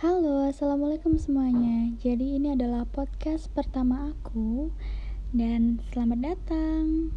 Halo, assalamualaikum semuanya. Jadi, ini adalah podcast pertama aku, dan selamat datang.